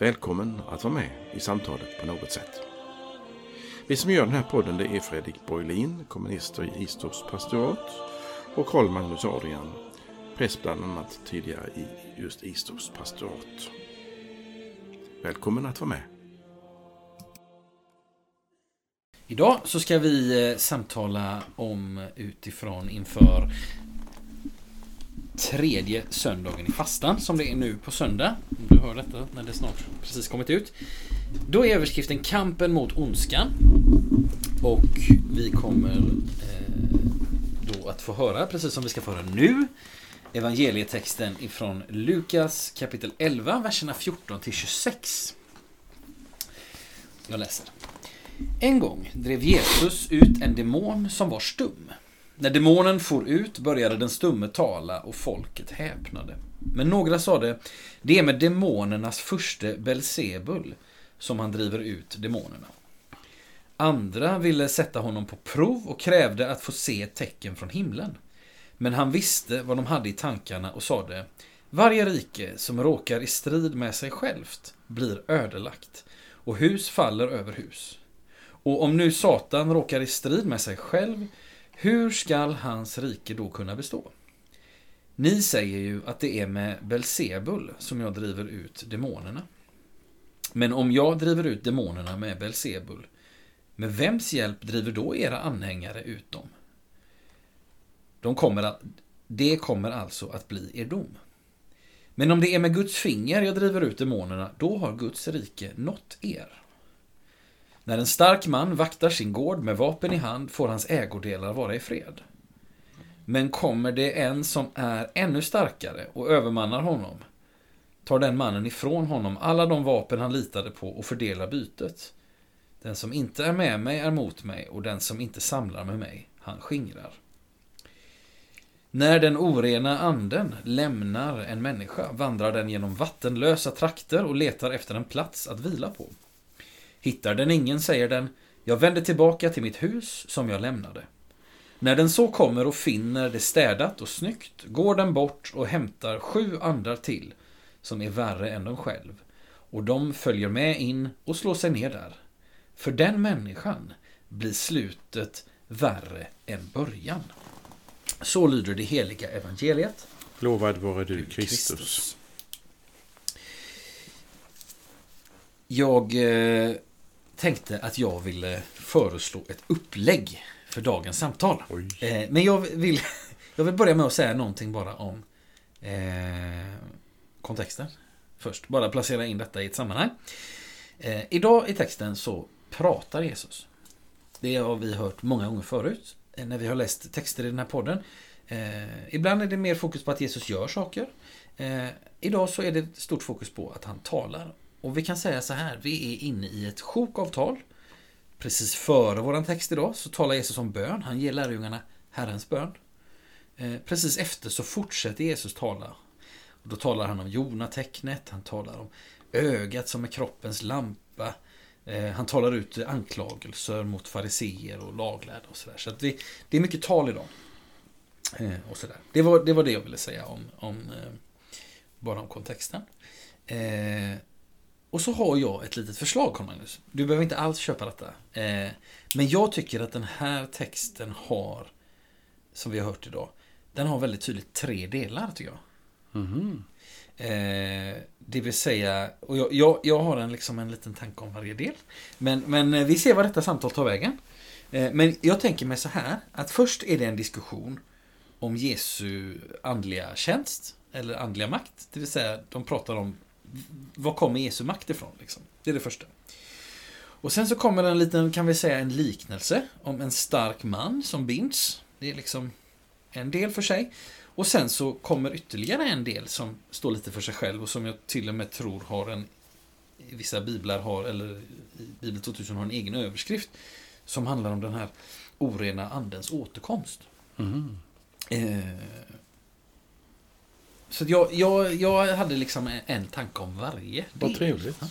Välkommen att vara med i samtalet på något sätt. Vi som gör den här podden det är Fredrik Borglin, kommunister i Istorps pastorat och Karl Magnus Adrian, präst bland annat tidigare i just Istorps pastorat. Välkommen att vara med. Idag så ska vi eh, samtala om utifrån inför tredje söndagen i fastan som det är nu på söndag. Du hör detta när det snart precis kommit ut. Då är överskriften Kampen mot ondskan. Och vi kommer eh, då att få höra, precis som vi ska få höra nu, evangelietexten ifrån Lukas kapitel 11, verserna 14 till 26. Jag läser. En gång drev Jesus ut en demon som var stum. När demonen for ut började den stumme tala och folket häpnade. Men några sade, det är med demonernas furste Belsebul som han driver ut demonerna. Andra ville sätta honom på prov och krävde att få se ett tecken från himlen. Men han visste vad de hade i tankarna och sade, varje rike som råkar i strid med sig självt blir ödelagt och hus faller över hus. Och om nu Satan råkar i strid med sig själv hur skall hans rike då kunna bestå? Ni säger ju att det är med Belsebul som jag driver ut demonerna. Men om jag driver ut demonerna med Belsebul, med vems hjälp driver då era anhängare ut dem? De kommer att, det kommer alltså att bli er dom. Men om det är med Guds finger jag driver ut demonerna, då har Guds rike nått er. När en stark man vaktar sin gård med vapen i hand får hans ägodelar vara i fred. Men kommer det en som är ännu starkare och övermannar honom, tar den mannen ifrån honom alla de vapen han litade på och fördelar bytet. Den som inte är med mig är mot mig och den som inte samlar med mig, han skingrar. När den orena anden lämnar en människa vandrar den genom vattenlösa trakter och letar efter en plats att vila på. Hittar den ingen säger den, jag vänder tillbaka till mitt hus som jag lämnade. När den så kommer och finner det städat och snyggt går den bort och hämtar sju andar till som är värre än de själv. Och de följer med in och slår sig ner där. För den människan blir slutet värre än början. Så lyder det heliga evangeliet. Lovad vare du Kristus. Jag eh, tänkte att jag ville föreslå ett upplägg för dagens samtal. Eh, men jag vill, jag vill börja med att säga någonting bara om eh, kontexten. Först, bara placera in detta i ett sammanhang. Eh, idag i texten så pratar Jesus. Det har vi hört många gånger förut eh, när vi har läst texter i den här podden. Eh, ibland är det mer fokus på att Jesus gör saker. Eh, idag så är det stort fokus på att han talar och vi kan säga så här, vi är inne i ett sjok av tal. Precis före våran text idag så talar Jesus om bön. Han ger lärjungarna Herrens bön. Eh, precis efter så fortsätter Jesus tala. Och då talar han om Jonatecknet, han talar om ögat som är kroppens lampa. Eh, han talar ut anklagelser mot fariseer och laglärda och sådär. Så, det, det, är mycket tal idag. Eh, och så Det, var, det var det jag ville säga om, om bara om kontexten. Och så har jag ett litet förslag, Carl Magnus. Du behöver inte alls köpa detta. Eh, men jag tycker att den här texten har, som vi har hört idag, den har väldigt tydligt tre delar, tycker jag. Mm. Eh, det vill säga, och jag, jag, jag, har en, liksom en liten tanke om varje del. Men, men eh, vi ser vad detta samtal tar vägen. Eh, men jag tänker mig så här, att först är det en diskussion om Jesu andliga tjänst, eller andliga makt. Det vill säga, de pratar om var kommer Jesu makt ifrån? Liksom? Det är det första. Och sen så kommer en liten, kan vi säga, en liknelse om en stark man som binds. Det är liksom en del för sig. Och sen så kommer ytterligare en del som står lite för sig själv och som jag till och med tror har en vissa biblar har, eller i Bibel 2000 har en egen överskrift som handlar om den här orena andens återkomst. Mhm. Eh, så jag, jag, jag hade liksom en, tanke om varje Vad del. trevligt. Ja.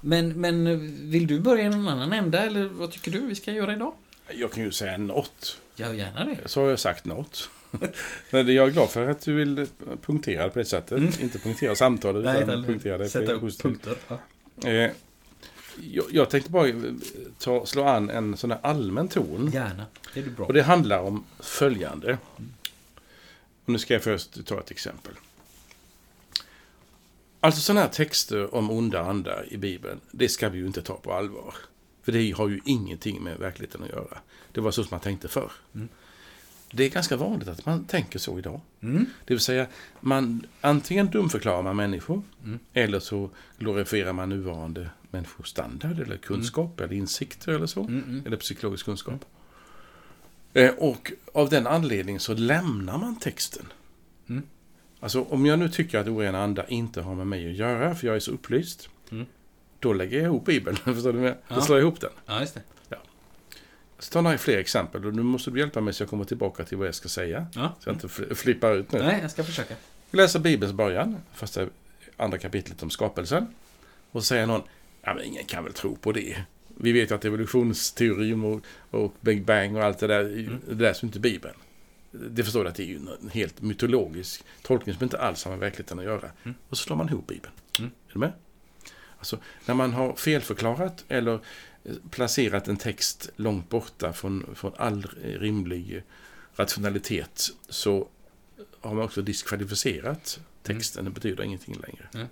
Men, men vill du börja i någon annan ända eller vad tycker du vi ska göra idag? Jag kan ju säga något. Gör gärna det. Så har jag sagt något. Men jag är glad för att du vill punktera på det sättet. Mm. Inte punktera samtalet, Nej, utan punktera det. Sätta upp punkter. Eh, jag, jag tänkte bara eh, ta, slå an en sån här allmän ton. Gärna. Det är du bra. Och det handlar om följande. Och nu ska jag först ta ett exempel. Alltså sådana här texter om onda andar i Bibeln, det ska vi ju inte ta på allvar. För det har ju ingenting med verkligheten att göra. Det var så som man tänkte förr. Mm. Det är ganska vanligt att man tänker så idag. Mm. Det vill säga, man, antingen dumförklarar man människor, Mm. eller så glorifierar man nuvarande människostandard, eller kunskap, eller insikter eller så. Mm, mm. Eller psykologisk kunskap. Eh, och av den anledningen så lämnar man texten. Alltså om jag nu tycker att orena andar inte har med mig att göra, för jag är så upplyst. Mm. Då lägger jag ihop Bibeln. Förstår du? vad jag- Då Ja. slår jag ihop den. Ja, just det. Jag ska ta några fler exempel och nu måste du hjälpa mig så jag kommer tillbaka till vad jag ska säga. Ja. Så jag inte fl- flippar ut nu. Nej, jag ska försöka. Vi läser Bibelns början, första, andra kapitlet om skapelsen. Och så säger någon, ja men ingen kan väl tro på det. Vi vet ju att evolutionsteorin och, och Big Bang och allt det där, Mm. det läser inte Bibeln. Det förstår du att det är ju en helt mytologisk tolkning som inte alls har med verkligheten att göra. Mm. Och så slår man ihop Bibeln. Mm. Är du med? Alltså, när man har felförklarat eller eh, placerat en text långt borta från, från all rimlig rationalitet så har man också diskvalificerat texten. Det betyder ingenting längre. Mm.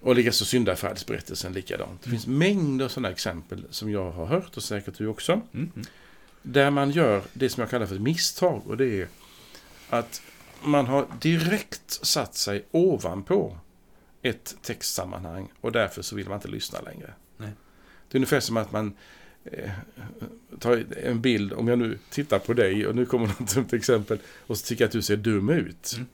Och likaså syndafallsberättelsen likadant. Det Mm. finns mängder sådana exempel som jag har hört och säkert du också. Mm. Där man gör det som jag kallar för ett misstag och det är att man har direkt satt sig ovanpå ett textsammanhang och därför så vill man inte lyssna längre. Nej. Det är ungefär som att man eh, tar en bild, om jag nu tittar på dig och nu kommer något dumt exempel och så tycker jag att du ser dum ut. Mm.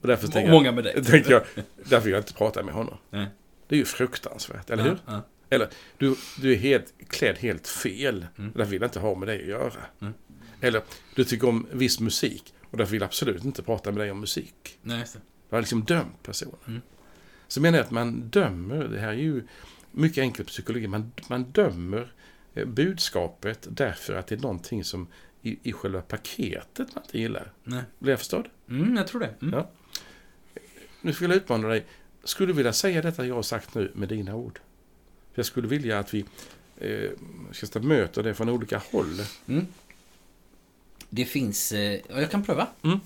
Och därför tänker Många med dig. tänker jag, därför vill jag inte prata med honom. Nej. Det är ju fruktansvärt, eller hur? Ja, ja. Du, du är helt, klädd helt fel. Mm. Därför vill jag inte ha med dig att göra. Mm. Eller du tycker om viss musik och därför vill jag absolut inte prata med dig om musik. Nej. Du har liksom dömt personen. Mm. Så menar jag att man dömer, det här är ju mycket enkelt psykologi, man, man dömer eh, budskapet därför att det är någonting som i, i själva paketet man inte gillar. Nej. Blir jag förstådd? Mm, jag tror det. Mm. Ja. Nu skulle jag utmana dig. Skulle du vilja säga detta jag har sagt nu med dina ord? Jag skulle vilja att vi eh, ska möta det från olika håll. Mm. Det finns... Eh, ja, jag kan pröva. Mm.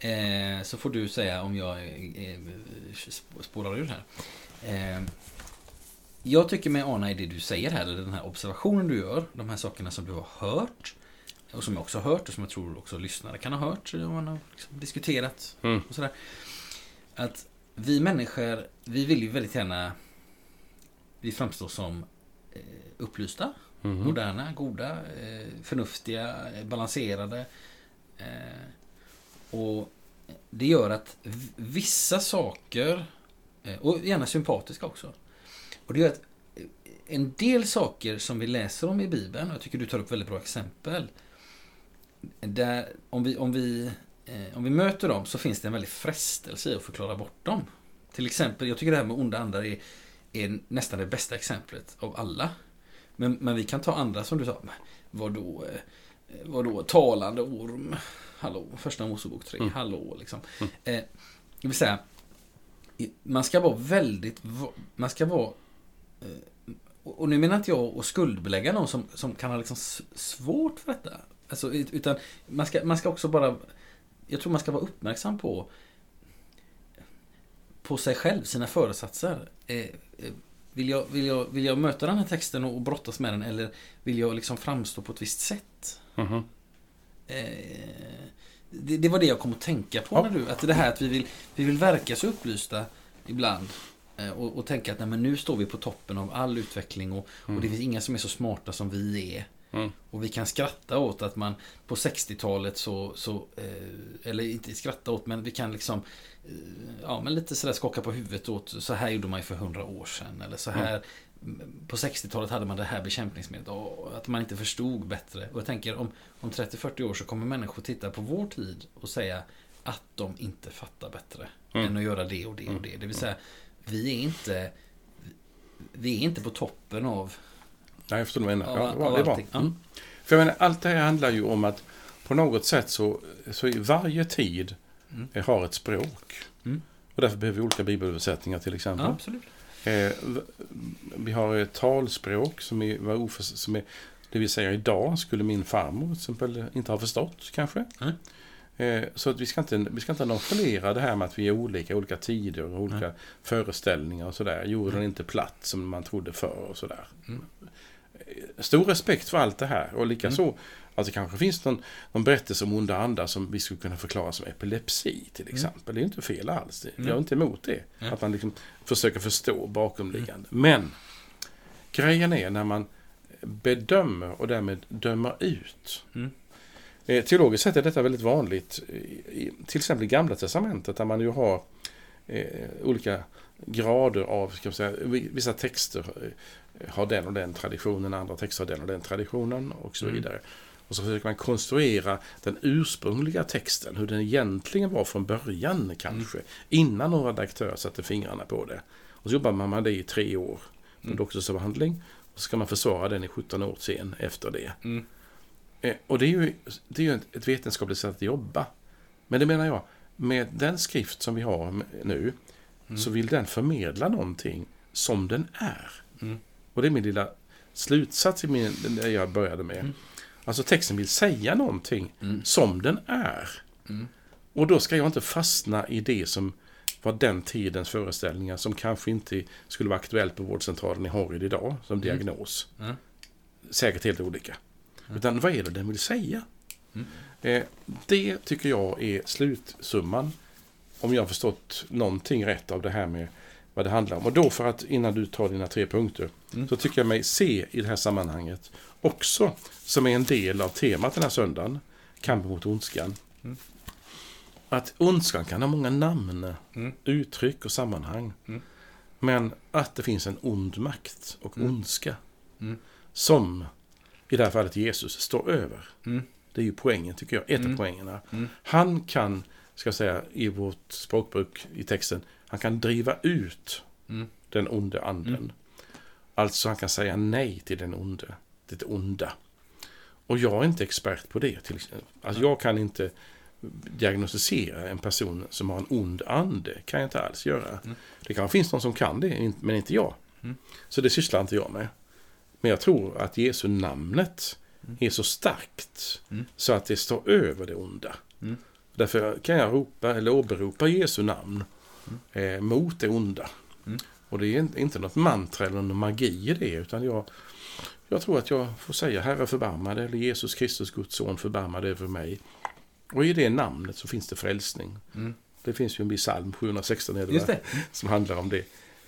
Eh, så får du säga om jag eh, eh, spårar ur här. Eh, jag tycker mig ana i det du säger här, eller den här observationen du gör, de här sakerna som du har hört, och som jag också har hört, och som jag tror också lyssnare kan ha hört, om man har liksom diskuterat Mm. och sådär. Att vi människor, vi vill ju väldigt gärna, vi framstår som eh, upplysta, Mhm. moderna, goda, eh, förnuftiga, eh, balanserade. Eh, och det gör att vissa saker, eh, och gärna sympatiska också. Och det gör att en del saker som vi läser om i Bibeln, och jag tycker du tar upp väldigt bra exempel. Där, om vi, om vi, eh, om vi möter dem så finns det en väldig frestelse i att förklara bort dem. Till exempel, jag tycker det här med onda andar är, är nästan det bästa exemplet av alla. Men, men vi kan ta andra som du sa. Vadå, eh, vadå talande orm? Hallå, första Mosebok 3. Mm. Hallå, liksom. Mm. Eh, det vill säga, man ska vara väldigt, man ska vara eh, och nu menar inte jag att skuldbelägga någon som, som kan ha liksom svårt för detta. Alltså, ut- utan man ska, man ska också bara... Jag tror man ska vara uppmärksam på på sig själv, sina föresatser. Eh, vill, jag, vill, jag, vill jag möta den här texten och brottas med den eller vill jag liksom framstå på ett visst sätt? Mhm. Eh, det, det var det jag kom att tänka på när du, att det här att vi vill, vi vill verka så upplysta ibland. eh, Och, och tänka att nej, men nu står vi på toppen av all utveckling och, och det finns inga som är så smarta som vi är. Mm. Och vi kan skratta åt att man på 60-talet så, så eh, eller inte skratta åt, men vi kan liksom eh, Ja, men lite sådär skaka på huvudet åt så här gjorde man ju för hundra år sedan. Eller så här på 60-talet hade man det här bekämpningsmedlet och att man inte förstod bättre. Och jag tänker om, om 30-40 år så kommer människor titta på vår tid och säga att de inte fattar bättre mm. än att göra det och det och det. Det vill säga, vi är inte vi är inte på toppen av... Nej, jag förstår vad du menar. Ja, ja, det är bra. Mm. För jag menar, allt det här handlar ju om att på något sätt så, så i varje tid mm. har ett språk. Mm. Och därför behöver vi olika bibelöversättningar till exempel. Ja, absolut. Eh, vi har ett talspråk som är, som är, det vill säga idag skulle min farmor till exempel inte ha förstått kanske. Mm. Eh, så att vi ska, inte, vi ska inte nonchalera det här med att vi är olika, olika tider och olika mm. föreställningar och sådär. Jorden är inte platt som man trodde förr och sådär. Mm. Stor respekt för allt det här och likaså mm. att det kanske finns någon, någon berättelse om onda andar som vi skulle kunna förklara som epilepsi till mm. exempel. Det är inte fel alls. Jag är inte emot det. Att man liksom försöker förstå bakomliggande. Mm. Men grejen är när man bedömer och därmed dömer ut. Mm. Eh, teologiskt sett är detta väldigt vanligt. I, till exempel i Gamla Testamentet där man ju har eh, olika grader av, ska man säga, vissa texter eh, har den och den traditionen, andra texter har den och den traditionen och så mm. vidare. Mm. Och så försöker man konstruera den ursprungliga texten, hur den egentligen var från början kanske, mm. innan några redaktörer satte fingrarna på det. Och så jobbar man med det i tre år, på mm. doktorsavhandling, och så ska man försvara den i 17 år sen efter det. Mm. Eh, och det är ju, det är ju ett vetenskapligt sätt att jobba. Men det menar jag, med den skrift som vi har nu, mm. så vill den förmedla någonting som den är. Mm. Och det är min lilla slutsats i min, det jag började med. Mm. Alltså texten vill säga någonting mm. som den är. Mm. Och då ska jag inte fastna i det som var den tidens föreställningar som kanske inte skulle vara aktuellt på vårdcentralen i Horrid idag som mm. diagnos. Säkert helt olika. Utan vad är det den vill säga? Mm. Eh, det tycker jag är slutsumman. Om jag har förstått någonting rätt av det här med vad det handlar om. Och då för att, innan du tar dina tre punkter, mm. så tycker jag mig se i det här sammanhanget också som är en del av temat den här söndagen, kampen mot ondskan. Mm. Att ondskan kan ha många namn, mm. uttryck och sammanhang. Mm. Men att det finns en ond makt och mm. ondska mm. som i det här fallet Jesus, står över. Mm. Det är ju poängen, tycker jag. Ett av poängerna. Han kan, ska jag säga, i vårt språkbruk i texten, han kan driva ut mm. den onde anden. Mm. Alltså, han kan säga nej till den onde, det onda. Och jag är inte expert på det. Till Alltså, jag kan inte diagnostisera en person som har en ond ande. kan jag inte alls göra. Mm. Det kanske finns någon som kan det, men inte jag. Så det sysslar inte jag med. Men jag tror att Jesu namnet mm. är så starkt mm. så att det står över det onda. Mm. Därför kan jag ropa eller åberopa Jesu namn mm. Eh, mot det onda. Mm. Och det är inte något mantra eller någon magi i det, utan jag, jag tror att jag får säga Herre förbarma dig, eller Jesus Kristus, Guds son, förbarma dig över mig. Och i det namnet så finns det frälsning. Mm. Det finns ju en psalm, 716 är det, det. som handlar om det.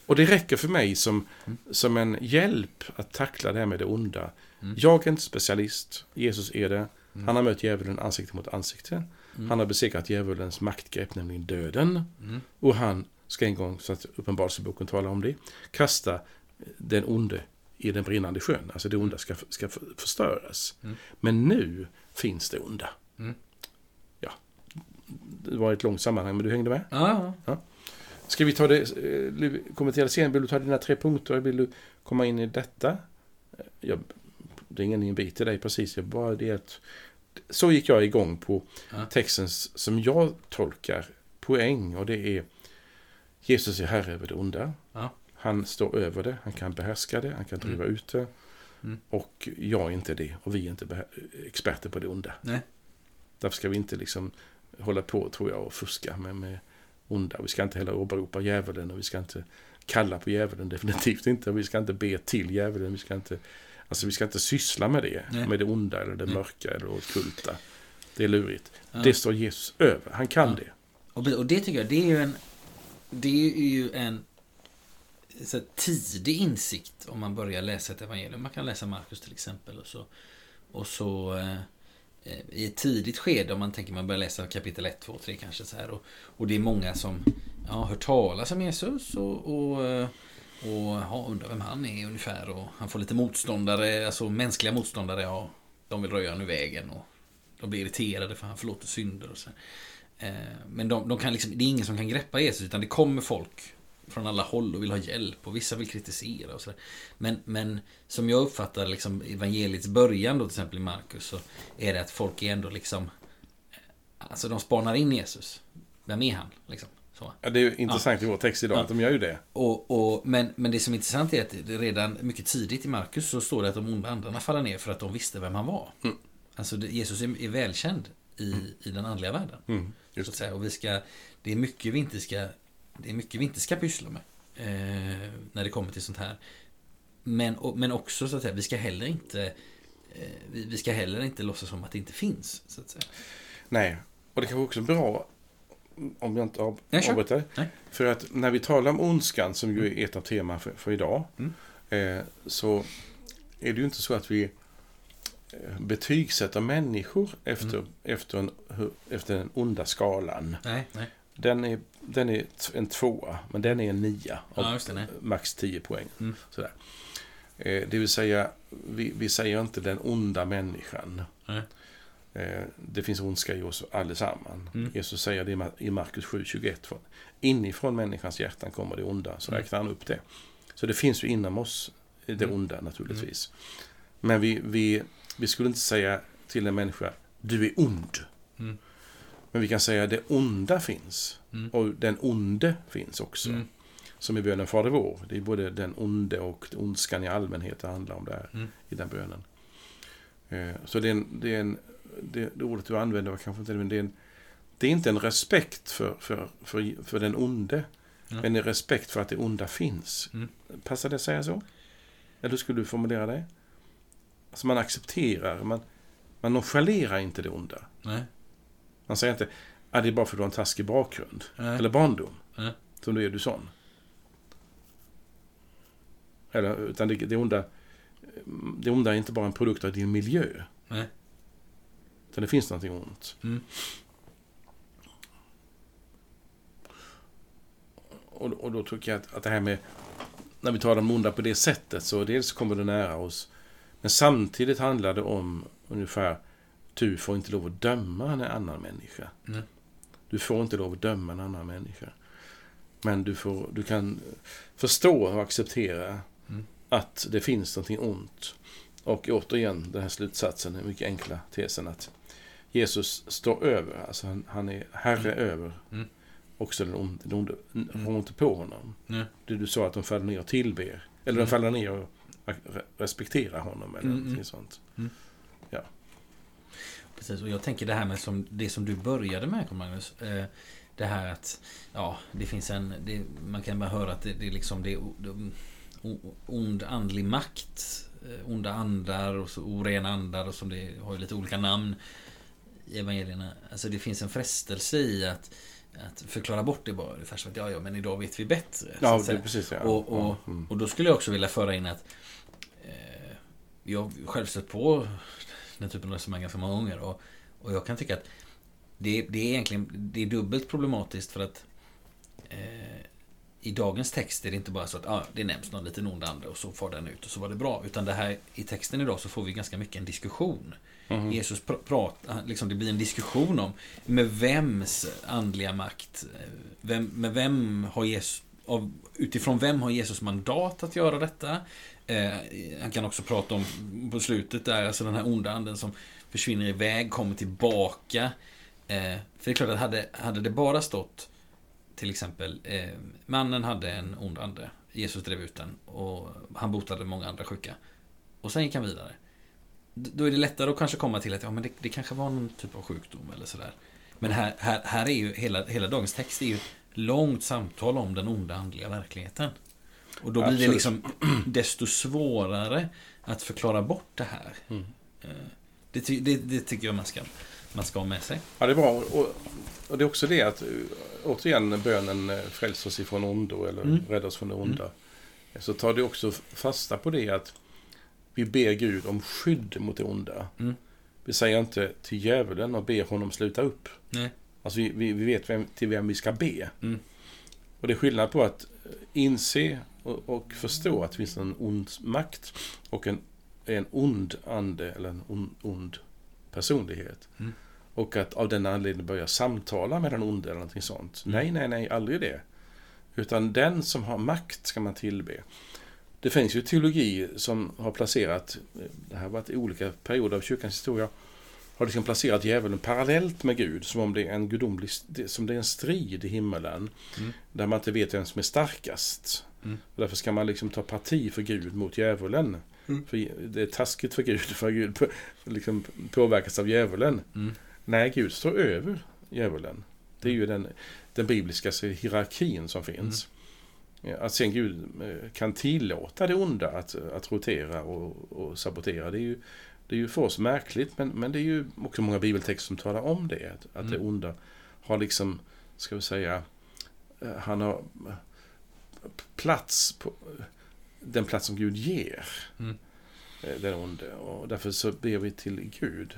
Och det räcker för mig som, mm. som en hjälp att tackla det här med det onda. Mm. Jag är inte specialist, Jesus är det. Mm. Han har mött djävulen ansikte mot ansikte. Mm. Han har besegrat djävulens maktgrepp, nämligen döden. Mm. Och han ska en gång, så att Uppenbarelseboken talar om det, kasta den onde i den brinnande sjön. Alltså det onda ska, ska förstöras. Mm. Men nu finns det onda. Ja, det var ett långt sammanhang, men du hängde med? Ja. ja. Ska vi ta det, eh, kommentera sen? Vill du ta dina tre punkter? Vill du komma in i detta? Jag, det är ingen invit till dig precis. Jag bara det att, så gick jag igång på textens, som jag tolkar, poäng. Och det är Jesus är herre över det onda. Ja. Han står över det, han kan behärska det, han kan mm. driva mm. ut det. Mm. Och jag är inte det, och vi är inte experter på det onda. Nej. Därför ska vi inte liksom hålla på, tror jag, och fuska med, med onda. Vi ska inte heller åberopa djävulen och vi ska inte kalla på djävulen, definitivt inte. Vi ska inte be till djävulen. Vi ska inte, alltså vi ska inte syssla med det, Nej. med det onda eller det Nej. mörka eller det ockulta. Det är lurigt. Ja. Det står Jesus över. Han kan ja. det. Och, och det tycker jag, det är ju en, det är ju en så tidig insikt om man börjar läsa ett evangelium. Man kan läsa Markus till exempel. Och så, och så eh, Eh, i ett tidigt skede om man tänker man börjar läsa kapitel 1, 2, 3 kanske så här. Och, och det är många som ja, hört talas om Jesus och, och, och ja, undrar vem han är ungefär. Och han får lite motståndare, alltså mänskliga motståndare. Ja, de vill röja honom ur vägen. Och de blir irriterade för han förlåter synder. Och så. Eh, men de, de kan liksom, det är ingen som kan greppa Jesus, utan det kommer folk från alla håll och vill ha hjälp och vissa vill kritisera och sådär. Men, men som jag uppfattar liksom evangeliets början då till exempel i Markus så är det att folk är ändå liksom Alltså de spanar in Jesus. Vem är han? Liksom. Så. Ja, det är intressant ja. i vår text idag ja. att de gör ju det. Och, och, men, men det som är intressant är att det redan mycket tidigt i Markus så står det att de onda andarna faller ner för att de visste vem han var. Mm. Alltså Jesus är, är välkänd i, mm. i den andliga världen. Mm, så att säga. Och vi ska, det är mycket vi inte ska, det är mycket vi inte ska pyssla med. Eh, när det kommer till sånt här. Men, och, men också så att säga, vi ska heller inte eh, vi, vi, ska heller inte låtsas som att det inte finns. Så att säga. Nej, och det kan vara också bra om jag inte av, avbryter. För att när vi talar om ondskan, som ju är ett av teman för, för idag, mm. eh, så är det ju inte så att vi eh, betygsätter människor efter, mm. efter, en, efter den onda skalan. Nej, nej. Den, är, den är en tvåa, men den är en nia. Ja, det, max 10 poäng. Mm. Sådär. Eh, det vill säga, vi, vi säger inte den onda människan. Nej. Eh, det finns ondska i oss allesammans. Mm. Jesus säger det i Markus 7.21. Inifrån människans hjärtan kommer det onda. Så mm. räknar han upp det. Så det finns ju inom oss det mm. onda naturligtvis. Mm. Men vi, vi, vi skulle inte säga till en människa, du är ond. Mm. Men vi kan säga det onda finns. Mm. Och den onde finns också. Som i bönen Fader vår. Det är både den onde och ondskan i allmänhet det handlar om där. I den bönen. Eh, så det är en, det är en det, det ordet du använder var kanske inte men det är, en, det är inte en respekt för, för, för, för den onde. Mm. Men en respekt för att det onda finns. Mm. Passar det att säga så? Eller hur skulle du formulera det? Alltså man accepterar, man, man nonchalerar inte det onda. Nej. Man säger inte, ah, det är bara för att du har en taskig bakgrund. Nej. Eller barndom. Nej. Som du är du sån. Eller, utan det, det, onda, det onda är inte bara en produkt av din miljö. Nej. Utan det finns någonting ont. Mm. Och, och då tycker jag att, att det här med när vi talar om onda på det sättet så dels kommer det nära oss. Men samtidigt handlar det om ungefär du får inte lov att döma en annan människa. Mm. Du får inte lov att döma en annan människa. Men du, får, du kan förstå och acceptera mm. att det finns någonting ont. Och återigen den här slutsatsen, den mycket enkla tesen att Jesus står över, alltså han, han är herre mm. över mm. också den onde. Den onde mm. inte på honom. Mm. Det du sa att de faller ner och tillber. Eller de mm. faller ner och respekterar honom eller mm. någonting mm. sånt. Mm. Ja. Precis, och jag tänker det här med som, det som du började med, Magnus. Eh, det här att, ja, det finns en, det, man kan bara höra att det, det är liksom det, det ond andlig makt, eh, onda andar och så orena andar och som det har ju lite olika namn i evangelierna. Alltså det finns en frestelse i att, att förklara bort det bara. Ungefär som att ja, ja, men idag vet vi bättre. Ja, det precis. Ja. Och, och, mm. och då skulle jag också vilja föra in att eh, jag har själv stött på den typen av resonemang ganska många gånger. Och, och jag kan tycka att det, det är egentligen det är dubbelt problematiskt för att eh, i dagens text är det inte bara så att ah, det nämns någon liten ond ande och så får den ut och så var det bra. Utan det här i texten idag så får vi ganska mycket en diskussion. Mm. Jesus pr pratar, liksom det blir en diskussion om med vems andliga makt, eh, vem, med vem har Jesus, av, utifrån vem har Jesus mandat att göra detta? Eh, han kan också prata om på slutet där, alltså den här onda anden som försvinner iväg, kommer tillbaka. Eh, för det är klart att hade, hade det bara stått till exempel, eh, mannen hade en ond ande. Jesus drev ut den och han botade många andra sjuka. Och sen gick han vidare. Då är det lättare att kanske komma till att ja, men det, det kanske var någon typ av sjukdom eller sådär. Men här, här, här är ju hela, hela dagens text är ju långt samtal om den onda andliga verkligheten. Och då blir Absolut. det liksom desto svårare att förklara bort det här. Mm. Eh, det, det, det, tycker jag man ska, man ska ha med sig. Ja, det är bra. Och, och det är också det att återigen bönen eh, fräls oss ifrån ondo eller mm. rädda oss från det onda. Mm. Så tar det också fasta på det att vi ber Gud om skydd mot det onda. Mm. Vi säger inte till djävulen och ber honom sluta upp. Nej. Alltså vi, vi, vi vet vem, till vem vi ska be. Mm. Och det är skillnad på att inse och, och förstå att det finns en ond makt och en, en ond ande eller en ond, ond personlighet. Mm. Och att av den anledningen börja samtala med den onde eller någonting sånt. Mm. Nej, nej, nej, aldrig det. Utan den som har makt ska man tillbe. Det finns ju teologi som har placerat, det här har varit i olika perioder av kyrkans historia, har liksom placerat djävulen parallellt med Gud, som om det är en gudomlig, som det är en strid i himmelen. Mm. Där man inte vet vem som är starkast. Mm. Därför ska man liksom ta parti för Gud mot djävulen. Mm. För det är taskigt för Gud, för Gud liksom påverkas av djävulen. Mm. Nej, Gud står över djävulen. Det är ju den, den bibliska hierarkin som finns. Ja, Att sen Gud eh, kan tillåta det onda att, att rotera och, och sabotera, det är ju, det är ju för oss märkligt, men, men det är ju också många bibeltexter som talar om det. Att, att det Mm. onda har liksom, ska vi säga, eh, han har eh, plats på den plats som Gud ger Mm. den onde. Och därför så ber vi till Gud,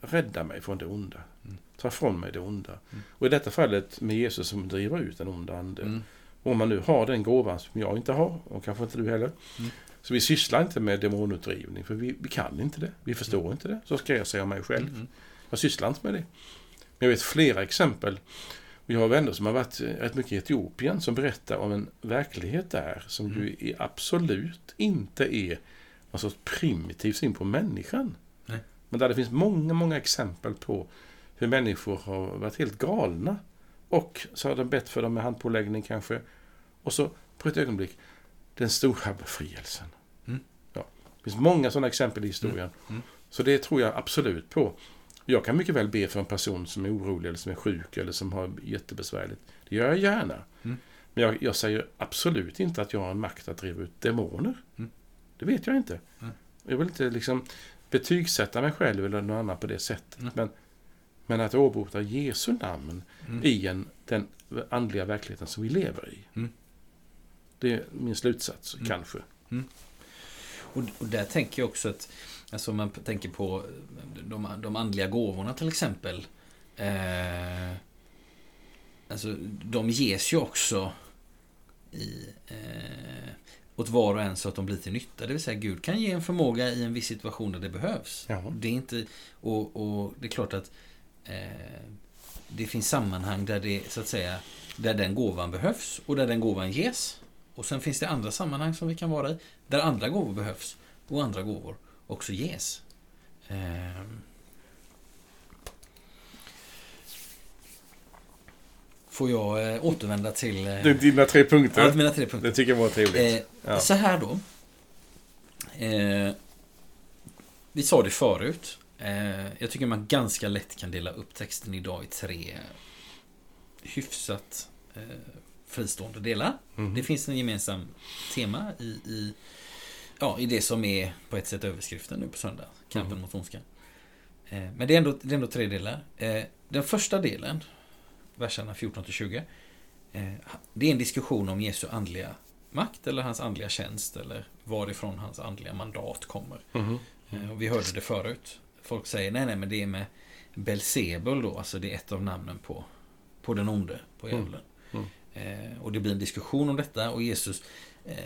rädda mig från det onda. Mm. Ta ifrån mig det onda. Mm. Och i detta fallet med Jesus som driver ut den onda ande. Mm. Om man nu har den gåvan som jag inte har, och kanske inte du heller. Mm. Så vi sysslar inte med demonutdrivning, för vi, vi kan inte det. Vi förstår inte det. Så ska jag säga om mig själv. Mm. Jag sysslar inte med det. Men jag vet flera exempel. Vi har vänner som har varit eh, rätt mycket i Etiopien som berättar om en verklighet där som Mm. ju är absolut inte är någon sorts primitiv syn på människan. Nej. Men där det finns många, många exempel på hur människor har varit helt galna. Och så har de bett för dem med handpåläggning kanske. Och så på ett ögonblick, den stora befrielsen. Mm. Ja. Det finns många sådana exempel i historien. Mm. Så det tror jag absolut på. Jag kan mycket väl be för en person som är orolig eller som är sjuk eller som har jättebesvärligt. Det gör jag gärna. Mm. Men jag, jag säger absolut inte att jag har en makt att driva ut demoner. Mm. Det vet jag inte. Mm. Jag vill inte liksom betygsätta mig själv eller någon annan på det sättet. Mm. Men, men att åberopa Jesu namn Mm. i en, den andliga verkligheten som vi lever i. Mm. Det är min slutsats, Mm. kanske. Och, och där tänker jag också att, alltså om man tänker på de, de andliga gåvorna till exempel. Eh, alltså de ges ju också i, eh, åt var och en så att de blir till nytta. Det vill säga Gud kan ge en förmåga i en viss situation där det behövs. Ja. Det är inte, och, och det är klart att eh, det finns sammanhang där det så att säga där den gåvan behövs och där den gåvan ges. Och sen finns det andra sammanhang som vi kan vara i där andra gåvor behövs och andra gåvor också ges. Ehm. Får jag eh, återvända till, eh, Det är dina tre punkter. ja, mina tre punkter. Det tycker jag var trevligt. Eh, Ja. Så här då. Eh, vi sa det förut. Eh, jag tycker man ganska lätt kan dela upp texten idag i tre hyfsat eh, fristående delar. Mhm. Det finns en gemensam tema i, i, ja, i det som är på ett sätt överskriften nu på söndag. Kampen Mm. mot ondskan. Men det är, ändå, det är ändå tre delar. Den första delen, verserna 14-20. Eh, det är en diskussion om Jesu andliga makt eller hans andliga tjänst eller varifrån hans andliga mandat kommer. Mhm. Eh, och vi hörde det förut. Folk säger nej, nej, men det är med Belzebul då, alltså det är ett av namnen på, på den onde, på Mm. djävulen. Mm. Eh, och det blir en diskussion om detta och Jesus eh,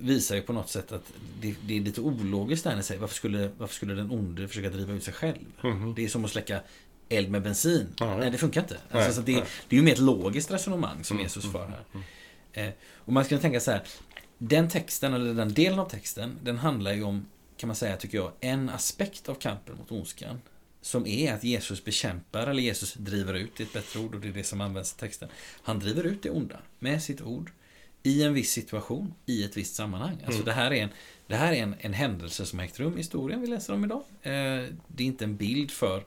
visar ju på något sätt att det, det är lite ologiskt där när han säger varför skulle, varför skulle den onde försöka driva ut sig själv? Mhm. Det är som att släcka eld med bensin. Ja, Nej, det funkar inte. Alltså, så det, det är ju mer ett logiskt resonemang som Mm, Jesus mm, för här. mm. Eh, och man skulle tänka så här. Den texten, eller den delen av texten, den handlar ju om, kan man säga, tycker jag, en aspekt av kampen mot ondskan. Som är att Jesus bekämpar, eller Jesus driver ut, det är ett bättre ord och det är det som används i texten. Han driver ut det onda med sitt ord i en viss situation, i ett visst sammanhang. Alltså Mm. det här är, en, det här är en, en händelse som ägt rum i historien vi läser om idag. Eh, det är inte en bild för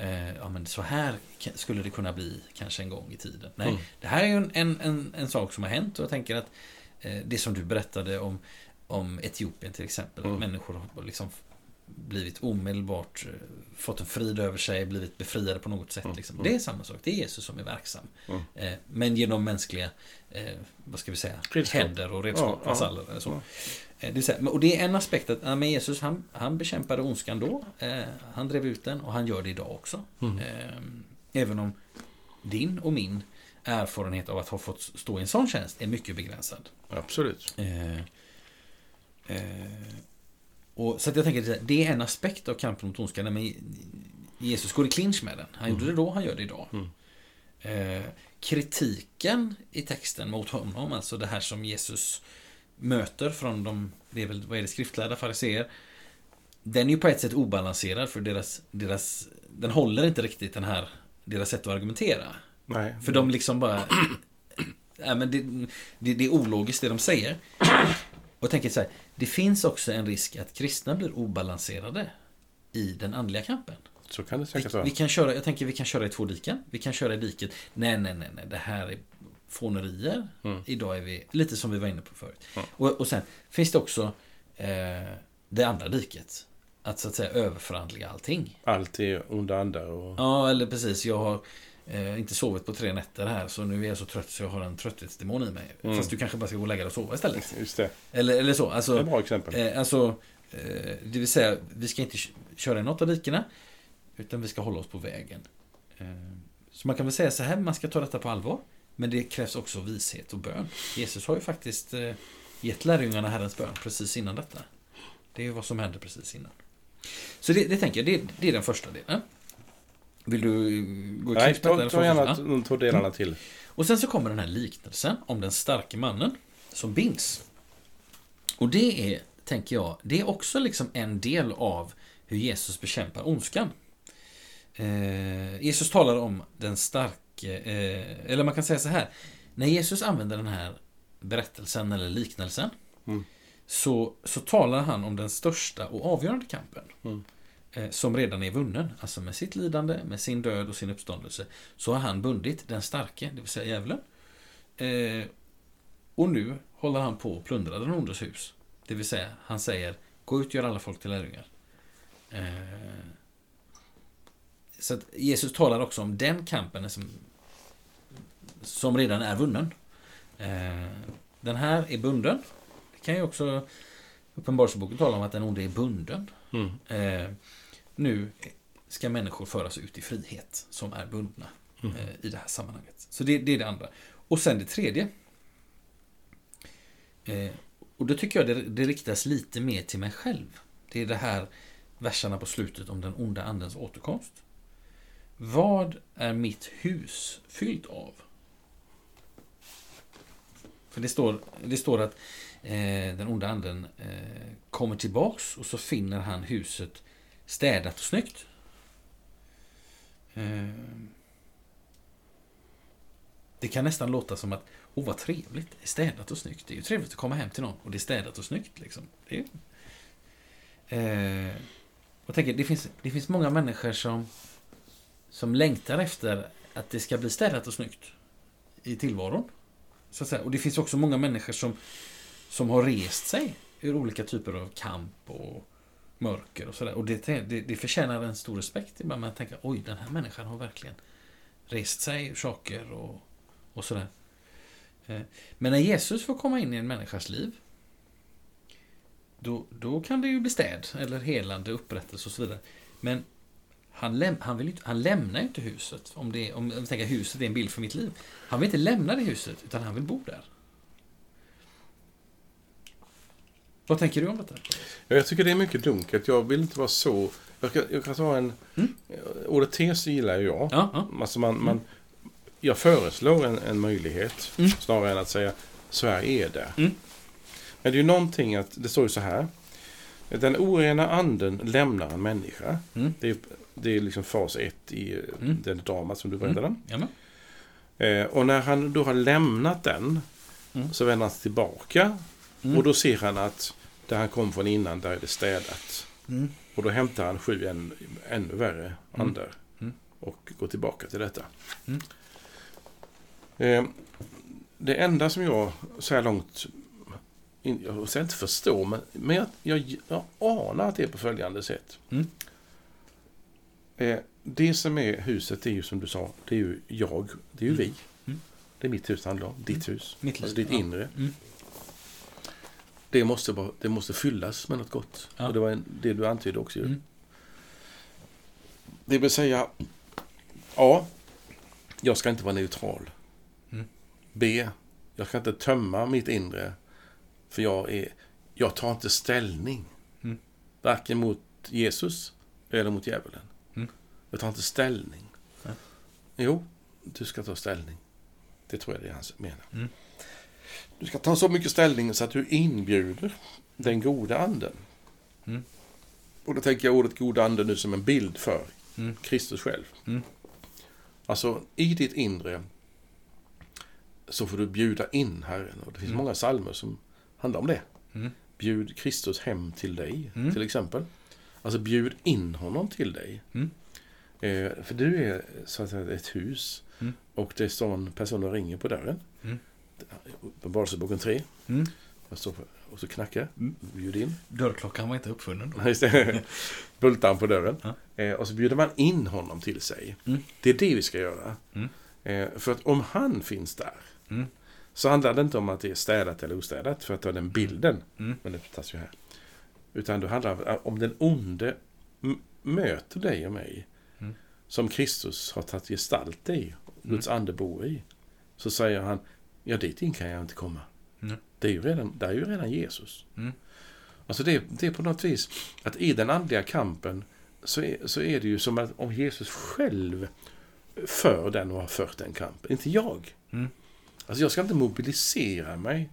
eh, ja, men så här skulle det kunna bli kanske en gång i tiden. Nej, Mm. det här är ju en, en, en, en sak som har hänt och jag tänker att eh, det som du berättade om, om Etiopien till exempel. Mm. Att människor har liksom blivit omedelbart eh, fått en frid över sig, blivit befriade på något sätt. Mm. Liksom. Mm. Det är samma sak. Det är Jesus som är verksam. Mm. Eh, men genom mänskliga, eh, vad ska vi säga, Redskap. händer och redskap, Ja, ja. så. Eh, Det, men- och det är en aspekt att ja, men Jesus han, han bekämpade ondskan då. Eh, han drev ut den och han gör det idag också. Mm. Eh, även om din och min erfarenhet av att ha fått stå i en sån tjänst är mycket begränsad. Absolut. Eh, eh, och, så att jag tänker att det är en aspekt av kampen mot ondskan. Men Jesus går i clinch med den. Han gjorde det då, han gör det idag. Mm. Eh, kritiken i texten mot honom, alltså det här som Jesus möter från de, det är väl, vad är det, skriftlärda fariseer. Den är ju på ett sätt obalanserad för deras, deras, den håller inte riktigt den här, deras sätt att argumentera. Nej. För de liksom bara, nej men det, det, det är ologiskt det de säger. Och tänker så här, det finns också en risk att kristna blir obalanserade i den andliga kampen. Så kan det Vi, säkert vara. vi kan köra, jag tänker vi kan köra i två diken. Vi kan köra i diket. Nej, nej, nej, nej. Det här är fånerier. Mm. Idag är vi lite som vi var inne på förut. Ja. Och, och sen finns det också eh, det andra diket. Att så att säga överförhandliga allting. Allt är onda andar och... Ja, eller precis. Jag har eh, inte sovit på tre nätter här. Så nu är jag så trött så jag har en trötthetsdemon i mig. Mm. Fast du kanske bara ska gå och lägga dig och sova istället. Just det. Eller, eller så. Det är Alltså, ett bra exempel. Eh, alltså, eh, det vill säga, vi ska inte köra i något av dikena. Utan vi ska hålla oss på vägen. Eh, så man kan väl säga så här, man ska ta detta på allvar. Men det krävs också vishet och bön. Jesus har ju faktiskt eh, gett lärjungarna Herrens bön precis innan detta. Det är ju vad som händer precis innan. Så det, det tänker jag, det, det är den första delen. Vill du eh, gå i Nej, klipp med ta, gärna de två delarna till. Och sen så kommer den här liknelsen om den starke mannen som binds. Och det är, tänker jag, det är också liksom en del av hur Jesus bekämpar ondskan. Eh, Jesus talar om den starke, eh, eller man kan säga så här. När Jesus använder den här berättelsen eller liknelsen Mm. så, så talar han om den största och avgörande kampen. Mm. Eh, som redan är vunnen. Alltså med sitt lidande, med sin död och sin uppståndelse. Så har han bundit den starke, det vill säga djävulen. Eh, och nu håller han på att plundra den ondes hus. Det vill säga, han säger Gå ut och gör alla folk till lärjungar. Eh, så att Jesus talar också om den kampen som, som redan är vunnen. Eh, den här är bunden. Det kan ju också Uppenbarelseboken tala om att den onde är bunden. Mm. Eh, nu ska människor föras ut i frihet som är bundna Mm. eh, i det här sammanhanget. Så det, det är det andra. Och sen det tredje. Och då tycker jag det, det riktas lite mer till mig själv. Det är det här verserna på slutet om den onda andens återkomst. Vad är mitt hus fyllt av? För det står, det står att eh, den onda anden eh, kommer tillbaks och så finner han huset städat och snyggt. Eh, det kan nästan låta som att, åh vad trevligt, det är städat och snyggt. Det är ju trevligt att komma hem till någon och det är städat och snyggt. Liksom. Det är, eh, jag tänker, det, finns, det finns många människor som, som längtar efter att det ska bli städat och snyggt i tillvaron. Så att säga. Och det finns också många människor som, som har rest sig ur olika typer av kamp och mörker och sådär. Och det, det, det förtjänar en stor respekt ibland. Man tänker, oj, den här människan har verkligen rest sig ur saker och, och sådär. Eh, men när Jesus får komma in i en människas liv då, då kan det ju bli städ eller helande, upprättelse och så vidare. Men han, läm, han, vill inte, han lämnar inte huset. Om, det, om jag tänker huset är en bild för mitt liv. Han vill inte lämna det huset, utan han vill bo där. Vad tänker du om detta? Ja, jag tycker det är mycket dunkelt. Jag vill inte vara så... Jag kan, jag kan ta en... Mm. Ordet tes gillar jag. Ja, ja. Alltså man, man, jag föreslår en, en möjlighet Mm. snarare än att säga så här är det. Mm. Men det är ju någonting att, det står ju så här. Den orena anden lämnar en människa. Mm. Det, är, det är liksom fas ett i Mm. den drama som du berättade om. Men. Eh, och när han då har lämnat den Mm. så vänder han tillbaka. Mm. Och då ser han att där han kom från innan, där är det städat. Mm. Och då hämtar han sju än, ännu värre andar. Mm. Och går tillbaka till detta. Mm. Eh, det enda som jag så här långt, jag säger inte förstår, men, men jag, jag, jag anar att det är på följande sätt. Mm. Eh, det som är huset, är ju som du sa, det är ju jag, det är ju Mm. vi. Mm. Det är mitt hus det handlar om, ditt hus. Mitt liv, alltså ditt ja. inre. Mm. Det måste, vara, det måste fyllas med något gott. Ja. Och det var en, det du antydde också. ju. Mm. Det vill säga, ja, jag ska inte vara neutral. B. Jag ska inte tömma mitt inre. För jag, är, jag tar inte ställning. Mm. Varken mot Jesus eller mot djävulen. Mm. Jag tar inte ställning. Nej. Jo, du ska ta ställning. Det tror jag det är han menar. Mm. Du ska ta så mycket ställning så att du inbjuder den goda anden. Mm. Och då tänker jag ordet goda ande nu som en bild för Mm. Kristus själv. Mm. Alltså, i ditt inre så får du bjuda in Herren. Och det finns Mm. många psalmer som handlar om det. Mm. Bjud Kristus hem till dig, Mm. till exempel. Alltså, bjud in honom till dig. Eh, för du är så att säga ett hus Mm. och det står en person och ringer på dörren. Mm. Uppenbarelseboken 3. Mm. Jag står och så knackar. Mm. Bjud in. Dörrklockan var inte uppfunnen då. Just det. På dörren. Ja. Eh, och så bjuder man in honom till sig. Mm. Det är det vi ska göra. Mm. Eh, för att om han finns där Mm. så handlar det inte om att det är städat eller ostädat för att ta den bilden. Mm. Men det tas ju här. Utan det handlar om den onde möter dig och mig. Som Kristus har tagit gestalt i, Guds ande bor i. Så säger han, ja dit in kan jag inte komma. Mm. Det är ju redan, där är ju redan Jesus. Mm. Alltså det, det är på något vis att i den andliga kampen så är, så är det ju som att om Jesus själv för den och har fört den kampen, inte jag. Mm. Alltså jag ska inte mobilisera mig.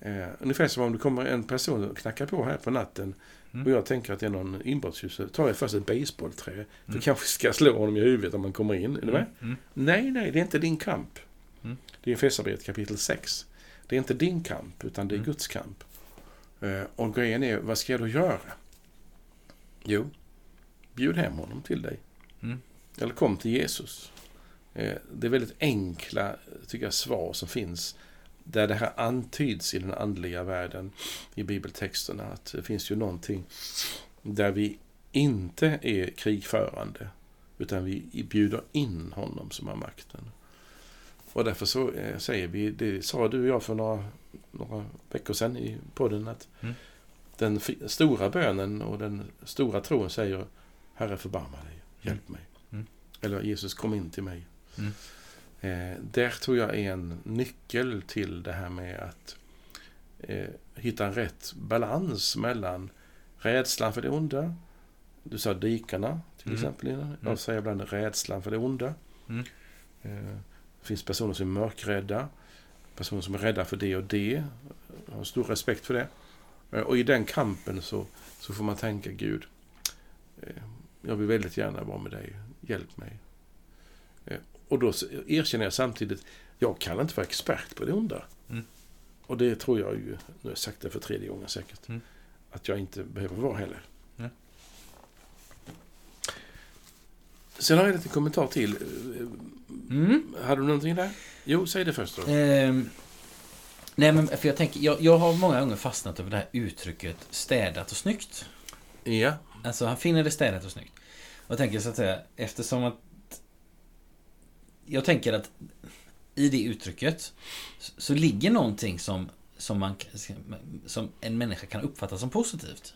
Eh, ungefär som om det kommer en person och knackar på här på natten Mm. och jag tänker att det är någon inbrottstjuv så tar jag först ett basebollträ. För Mm. kanske ska slå honom i huvudet om man kommer in. Är du med? Mm. Nej, nej, det är inte din kamp. Mm. Det är Efesierbrevet kapitel 6. Det är inte din kamp, utan det är Mm. Guds kamp. Eh, och grejen är, vad ska jag då göra? Jo, bjud hem honom till dig. Mm. Eller kom till Jesus. Eh, det är väldigt enkla, tycker jag, svar som finns där det här antyds i den andliga världen i bibeltexterna. Att det finns ju någonting där vi inte är krigförande utan vi bjuder in honom som har makten. Och därför så eh, säger vi, det sa du och jag för några, några veckor sedan i podden, att Mm. den stora bönen och den stora tron säger Herre förbarma dig, hjälp mig. Mm. Eller Jesus kom in till mig. Eh, där tror jag är en nyckel till det här med att eh, hitta en rätt balans mellan rädslan för det onda. Du sa dikarna till Mm. exempel innan. Mm. Jag säger ibland rädslan för det onda. Mm. Eh, det finns personer som är mörkrädda. Personer som är rädda för det och det. Jag har stor respekt för det. Eh, och i den kampen så, så får man tänka Gud, eh, jag vill väldigt gärna vara med dig. Hjälp mig. Och då erkänner jag samtidigt, jag kan inte vara expert på det onda. Mm. Och det tror jag ju, nu har jag sagt det för tredje gången säkert, Mm. att jag inte behöver vara heller. Nej. Sen har jag en liten kommentar till. Mm. Hade du någonting där? Jo, säg det först då. Ehm, nej, men för jag tänker, jag, jag har många gånger fastnat över det här uttrycket städat och snyggt. Ja. Alltså, han finner det städat och snyggt. Och jag tänker så att säga, eftersom att... Jag tänker att i det uttrycket så, så ligger någonting som, som, man, som en människa kan uppfatta som positivt.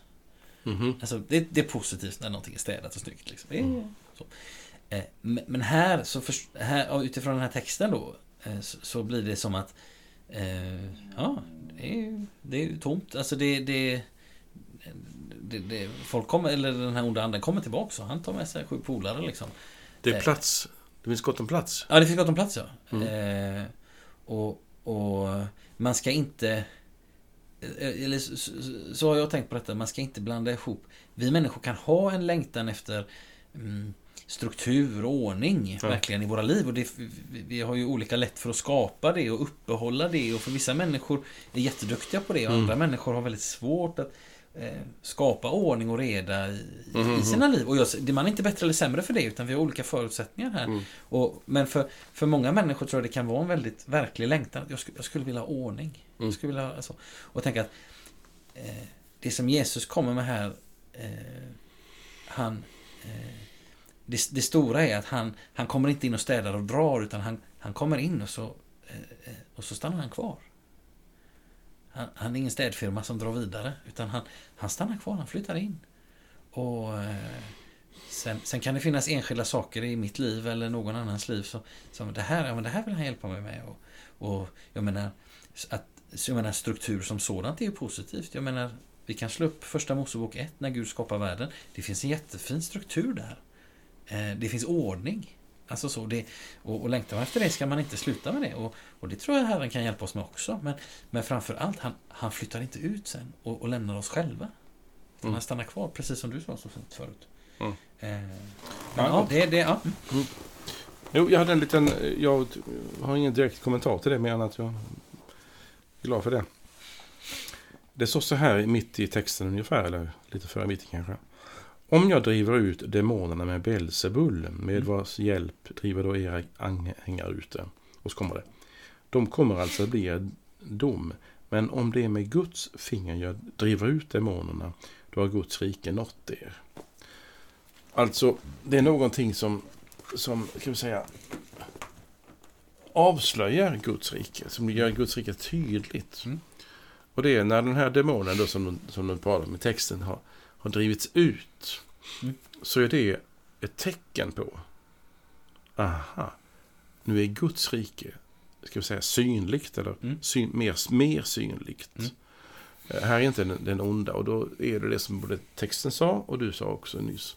Mhm. Alltså, det, det är positivt när någonting är städat och snyggt. Liksom. Mm. så. Eh, men här, så för, här, utifrån den här texten då, eh, så, så blir det som att eh, ja, det är, det är tomt. Alltså det, det, det, det folk kommer, eller den här onda anden kommer tillbaka så han tar med sig sju polare liksom. Det är Eh. plats. Det finns gott om plats. Ja, det finns gott om plats ja. Mm. Eh, och, och man ska inte... eh, Eller så, så, har jag tänkt på detta, man ska inte blanda ihop... Vi människor kan ha en längtan efter mm, struktur och ordning Ja. verkligen i våra liv. Och det, vi, har ju olika lätt för att skapa det och uppehålla det. Och för vissa människor är jätteduktiga på det och Mm. andra människor har väldigt svårt att skapa ordning och reda i, i- Mhm. i sina liv. Och jag, man är inte bättre eller sämre för det, utan vi har olika förutsättningar här. Mm. Och, men för, för många människor tror jag det kan vara en väldigt verklig längtan. Jag skulle, jag skulle vilja ha ordning. Mm. Jag skulle vilja alltså, och tänka att eh, det som Jesus kommer med här, eh, han, eh, det, det stora är att han, han kommer inte in och städar och drar, utan han, han kommer in och så, eh, eh, och så stannar han kvar. Han, han är ingen städfirma som drar vidare, utan han, han stannar kvar, han flyttar in. Och eh, Sen, sen kan det finnas enskilda saker i mitt liv eller någon annans liv som, som det, här, ja, men det här vill han hjälpa mig med. Och, och jag, menar, att, jag menar struktur som sådant är ju positivt. Jag menar, vi kan slå upp första Mosebok 1 när Gud skapar världen. Det finns en jättefin struktur där. Eh, det finns ordning. Alltså så, det, och, och längtar man efter det ska man inte sluta med det. Och, och det tror jag Herren kan hjälpa oss med också. Men, men framför allt, han, han flyttar inte ut sen och, och lämnar oss själva. Mm. Han stannar kvar, precis som du sa så fint förut. Mm. Eh, men, ja, det, det, ja. Mm. Jo, jag hade en liten... Jag har ingen direkt kommentar till det, mer än att jag är glad för det. Det står så här mitt i texten ungefär, eller lite före mitt kanske. Om jag driver ut demonerna med Belsebul, med mm. vars hjälp driver då era anhängare ut det. Och så kommer det. De kommer alltså att bli en dom. Men om det är med Guds finger jag driver ut demonerna, då har Guds rike nått er. Alltså, det är någonting som, som kan vi säga, avslöjar Guds rike, som gör Guds rike tydligt. Mm. Och det är när den här demonen då, som, som de pratar om i texten har, har drivits ut. Mm. Så är det ett tecken på, aha, nu är Guds rike, ska vi säga synligt eller mm. syn, mer, mer synligt. Mm. Eh, här är inte den, den onda och då är det det som både texten sa och du sa också nyss.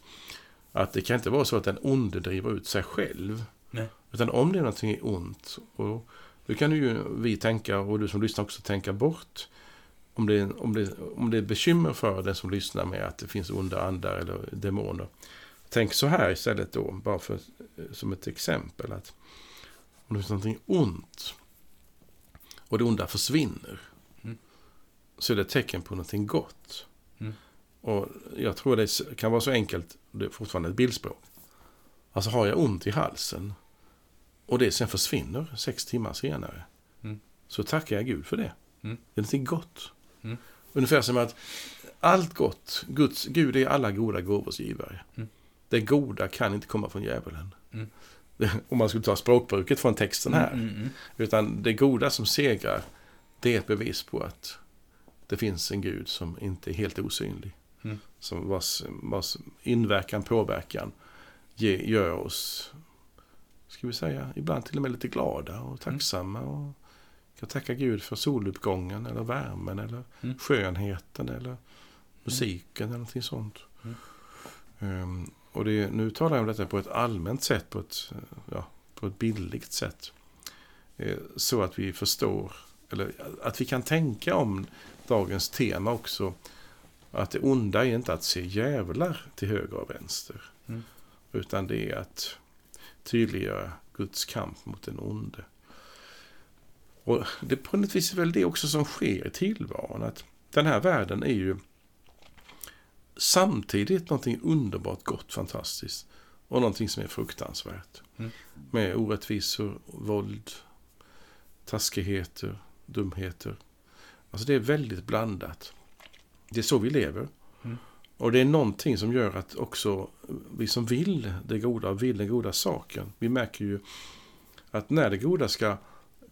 Att det kan inte vara så att den onde driver ut sig själv. Nej. Utan om det är någonting ont, och då kan ju vi tänka, och du som lyssnar också tänka bort om det, om, det, om det är bekymmer för den som lyssnar med att det finns onda andar eller demoner. Tänk så här istället då, bara för, som ett exempel. att Om det finns någonting ont och det onda försvinner mm. så är det ett tecken på någonting gott. Mm. Och Jag tror det kan vara så enkelt, det är fortfarande ett bildspråk. Alltså har jag ont i halsen och det sen försvinner sex timmar senare mm. så tackar jag Gud för det. Mm. Det är någonting gott. Mm. Ungefär som att allt gott, Guds, Gud är alla goda gåvors givare. Mm. Det goda kan inte komma från djävulen. Mm. Om man skulle ta språkbruket från texten här. Mm, mm, mm. Utan det goda som segrar, det är ett bevis på att det finns en Gud som inte är helt osynlig. Mm. Som vars, vars inverkan, påverkan ge, gör oss, ska vi säga, ibland till och med lite glada och tacksamma. Och kan tacka Gud för soluppgången eller värmen eller mm. skönheten eller musiken mm. eller någonting sånt. Mm. Um, och det, nu talar jag om detta på ett allmänt sätt, på ett, ja, på ett bildligt sätt. Uh, så att vi förstår, eller att vi kan tänka om dagens tema också. Att det onda är inte att se djävlar till höger och vänster. Mm. Utan det är att tydliggöra Guds kamp mot den onde. Och det på något vis är väl det också som sker i tillvaron. Att den här världen är ju samtidigt någonting underbart gott, fantastiskt. Och någonting som är fruktansvärt. Mm. Med orättvisor, våld, taskigheter, dumheter. Alltså det är väldigt blandat. Det är så vi lever. Mm. Och det är någonting som gör att också vi som vill det goda vill den goda saken. Vi märker ju att när det goda ska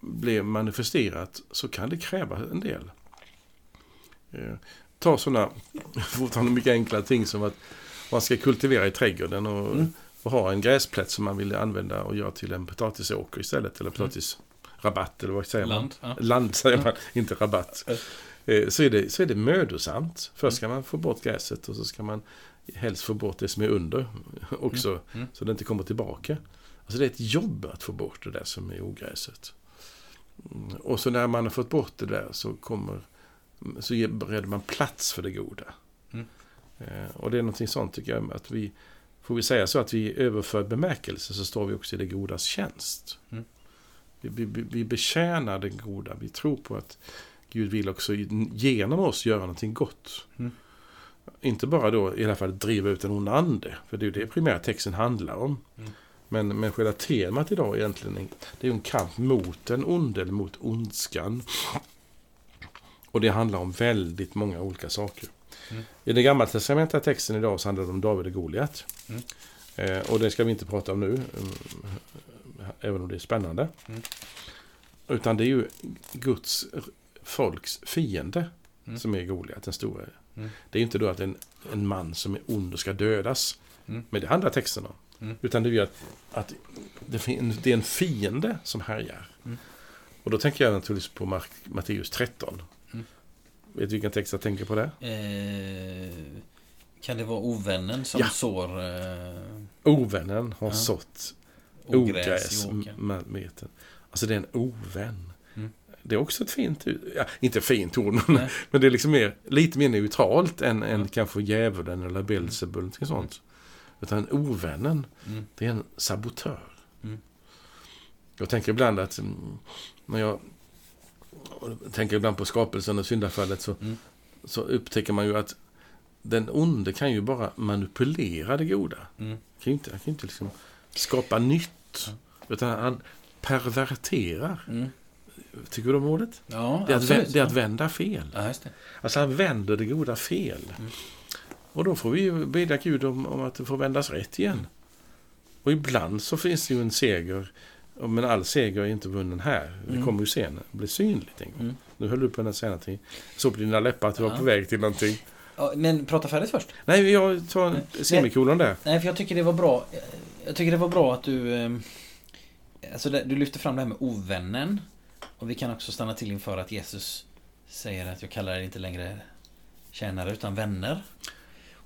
blir manifesterat så kan det kräva en del. Eh, ta sådana fortfarande mycket enkla ting som att man ska kultivera i trädgården och, mm. och ha en gräsplätt som man vill använda och göra till en potatisåker istället. Eller potatisrabatt eller vad säger man? Land, ja. Land säger man, inte rabatt. Eh, så är, det, så är det mödosamt. Först ska man få bort gräset och så ska man helst få bort det som är under också. Mm. Mm. Så det inte kommer tillbaka. Alltså det är ett jobb att få bort det där som är ogräset. Och så när man har fått bort det där så kommer så bereder man plats för det goda. Mm. Eh, och det är någonting sånt tycker jag att vi Får vi säga så att vi i överförd bemärkelse så står vi också i det godas tjänst. Mm. Vi, vi, vi betjänar det goda. Vi tror på att Gud vill också genom oss göra någonting gott. Mm. Inte bara då i alla fall driva ut en ond ande. För det är ju det primära texten handlar om. Mm. Men, men själva temat idag egentligen det är en kamp mot den onde, eller mot ondskan. Och det handlar om väldigt många olika saker. Mm. I den gamla testamentliga texten idag så handlar det om David och Goliat. Mm. Eh, och det ska vi inte prata om nu, eh, även om det är spännande. Mm. Utan det är ju Guds folks fiende mm. som är Goliat, den stora Mm. Det är inte då att en, en man som är ond och ska dödas. Mm. Men det handlar texten om. Mm. Utan det är ju att, att det, det är en fiende som härjar. Mm. Och då tänker jag naturligtvis på Mark, Matteus 13. Mm. Vet du vilken text jag tänker på där? Eh, kan det vara ovännen som Ja. sår eh, Ovännen har Ja. sått ogräs, ogräs i. Alltså det är en ovän. Mm. Det är också ett fint. Ja, inte fint ord, men, men det är liksom mer, lite mer neutralt än, än Ja. kanske djävulen eller Belzebul. sånt. Utan ovännen, Mm. det är en sabotör. Mm. Jag tänker ibland att mm, när jag tänker ibland på skapelsen och syndafallet så, Mm. så upptäcker man ju att den onde kan ju bara manipulera det goda. Mm. kan ju inte, han kan ju inte liksom skapa nytt. Utan han perverterar. Mm. Tycker du om ordet? Ja, Det är, att, absolut. vä- det är att vända fel. Ja. Alltså han vänder det goda fel. Mm. Och då får vi bedja Gud om, om att det får vändas rätt igen. Och ibland så finns det ju en seger. Men all seger är inte vunnen här. Det Mm. kommer ju sen bli synligt en gång. Mm. Nu höll du på att säga någonting. Såg på dina läppar att du var Ja. på väg till någonting. Ja, men prata färdigt först. Nej, jag tar semikolon där. Nej, för jag tycker det var bra. Jag tycker det var bra att du... eh, Alltså, du lyfter fram det här med ovännen. Och vi kan också stanna till inför att Jesus säger att jag kallar er inte längre tjänare utan vänner.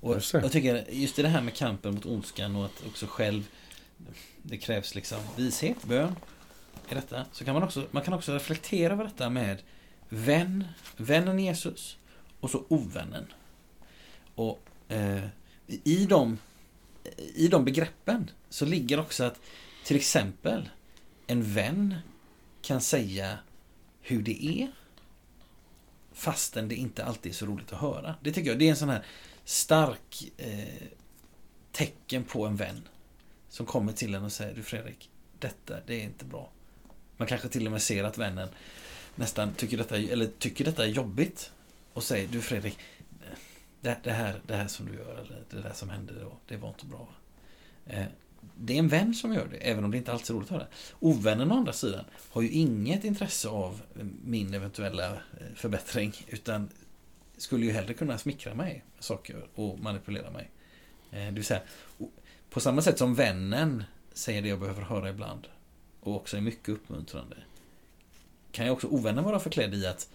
Och jag tycker just i det här med kampen mot ondskan och att också själv det krävs liksom vishet, bön i detta. Så kan man också, man kan också reflektera över detta med vän, vännen Jesus och så ovännen. Och eh, i, de, i de begreppen så ligger också att till exempel en vän kan säga hur det är fastän det inte alltid är så roligt att höra. Det tycker jag det är en sån här stark eh, tecken på en vän som kommer till en och säger du Fredrik, detta det är inte bra. Man kanske till och med ser att vännen nästan tycker detta, eller tycker detta är jobbigt och säger du Fredrik, det, det, här, det här som du gör eller det där som hände då, det var inte bra. Eh, det är en vän som gör det, även om det inte alltid är roligt att höra. Ovännen å andra sidan har ju inget intresse av min eventuella eh, förbättring, utan skulle ju hellre kunna smickra mig med saker och manipulera mig. Eh, Det vill säga, på samma sätt som vännen säger det jag behöver höra ibland och också är mycket uppmuntrande kan ju också ovännen vara förklädd i att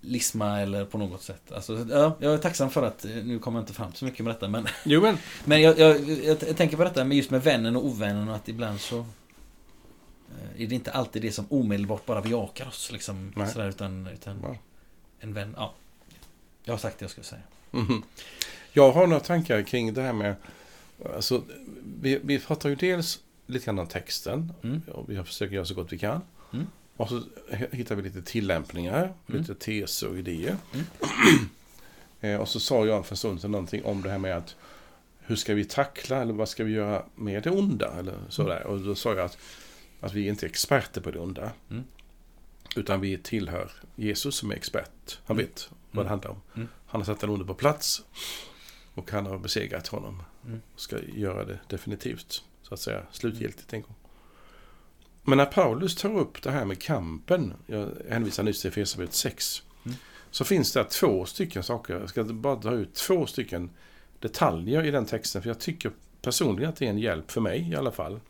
lisma eller på något sätt. Alltså, ja, jag är tacksam för att, eh, nu kommer jag inte fram så mycket med detta, men, Jo, men men jag, jag, jag, jag tänker på detta med just med vännen och ovännen och att ibland så eh, är det inte alltid det som omedelbart bara bejakar oss liksom. Nej. Sådär, utan, utan Ja. En vän, ja. Jag har sagt det jag skulle säga. Mhm. Jag har några tankar kring det här med... Alltså, vi, vi pratar ju dels lite grann om texten. Mm. Och vi försöker göra så gott vi kan. Mm. Och så hittar vi lite tillämpningar, Mm. lite teser och idéer. Mm. Eh, och så sa jag för en stund sedan någonting om det här med att hur ska vi tackla eller vad ska vi göra med det onda? Eller sådär. Och då sa jag att, att vi inte är experter på det onda. Mm. Utan vi tillhör Jesus som är expert. Han Mm. vet vad det Mm. handlar om. Mm. Han har satt den onde på plats. Och han har besegrat honom. Mm. Och ska göra det definitivt. Så att säga slutgiltigt en gång. Men när Paulus tar upp det här med kampen. Jag hänvisar nyss till Efesierbrevet 6. Mm. Så finns det två stycken saker. Jag ska bara dra ut två stycken detaljer i den texten. För jag tycker personligen att det är en hjälp för mig i alla fall.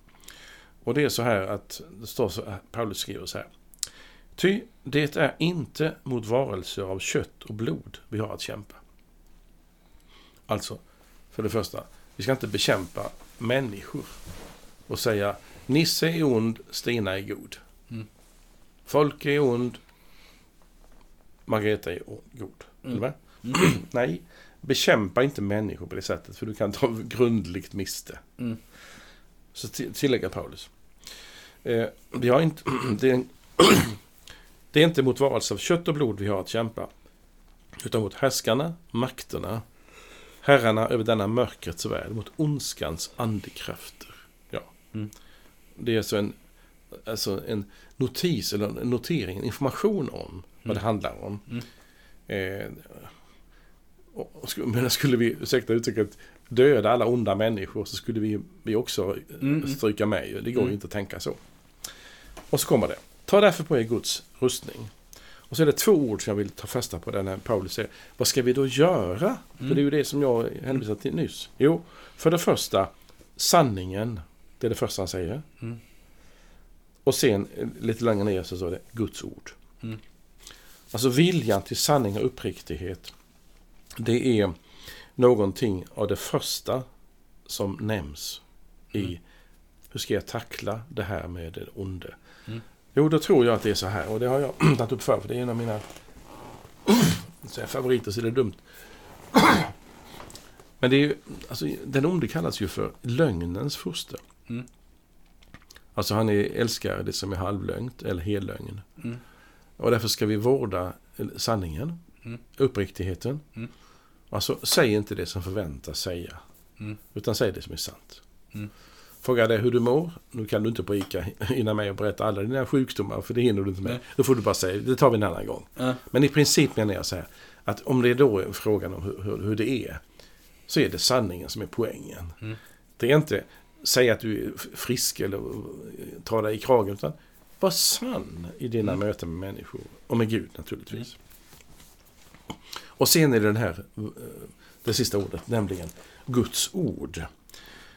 Och det är så här att det står så här, Paulus skriver så här. Ty det är inte mot varelser av kött och blod vi har att kämpa. Alltså, för det första, vi ska inte bekämpa människor och säga Nisse är ond, Stina är god. Mm. Folk är ond, Margareta är god. Mm. Mm. Nej, bekämpa inte människor på det sättet för du kan ta grundligt miste. Mm. Så till- tillägger Paulus. Eh, vi har inte, det, det är inte mot varelser av kött och blod vi har att kämpa. Utan mot härskarna, makterna, herrarna över denna mörkrets värld, mot ondskans andekrafter. Ja. Mm. Det är alltså en, alltså en notis, eller en notering, en information om vad det Mm. handlar om. Mm. Eh, och, men skulle vi, ursäkta uttrycket, döda alla onda människor så skulle vi, vi också Mm. stryka med. Det går ju Mm. inte att tänka så. Och så kommer det. Ta därför på er Guds rustning Och så är det två ord som jag vill ta fasta på där när Paulus säger, vad ska vi då göra? För det är ju det som jag hänvisade till nyss. Jo, för det första, sanningen. Det är det första han säger. Mm. Och sen lite längre ner så står det Guds ord. Mm. Alltså viljan till sanning och uppriktighet. Det är någonting av det första som nämns i Mm. hur ska jag tackla det här med det onde. Mm. Jo, då tror jag att det är så här och det har jag tagit upp för för det är en av mina favoriter så det är dumt. Men det är ju, alltså, den onde kallas ju för lögnens furste. Mm. Alltså han är älskar det som är halvlögnt eller hellögn. Mm. Och därför ska vi vårda sanningen, Mm. uppriktigheten. Mm. Alltså, säg inte det som förväntas säga. Mm. Utan säg det som är sant. Mm. Fråga dig hur du mår. Nu kan du inte på ICA hinna med och berätta alla dina sjukdomar, för det hinner du inte med. Nej. Då får du bara säga, det tar vi en annan gång. Ja. Men i princip menar jag så här, att om det då är frågan om hur, hur, hur det är, så är det sanningen som är poängen. Mm. Det är inte säga att du är frisk eller ta dig i kragen, utan var sann i dina Mm. möten med människor. Och med Gud naturligtvis. Och sen är det den här, eh, det sista ordet, nämligen Guds ord.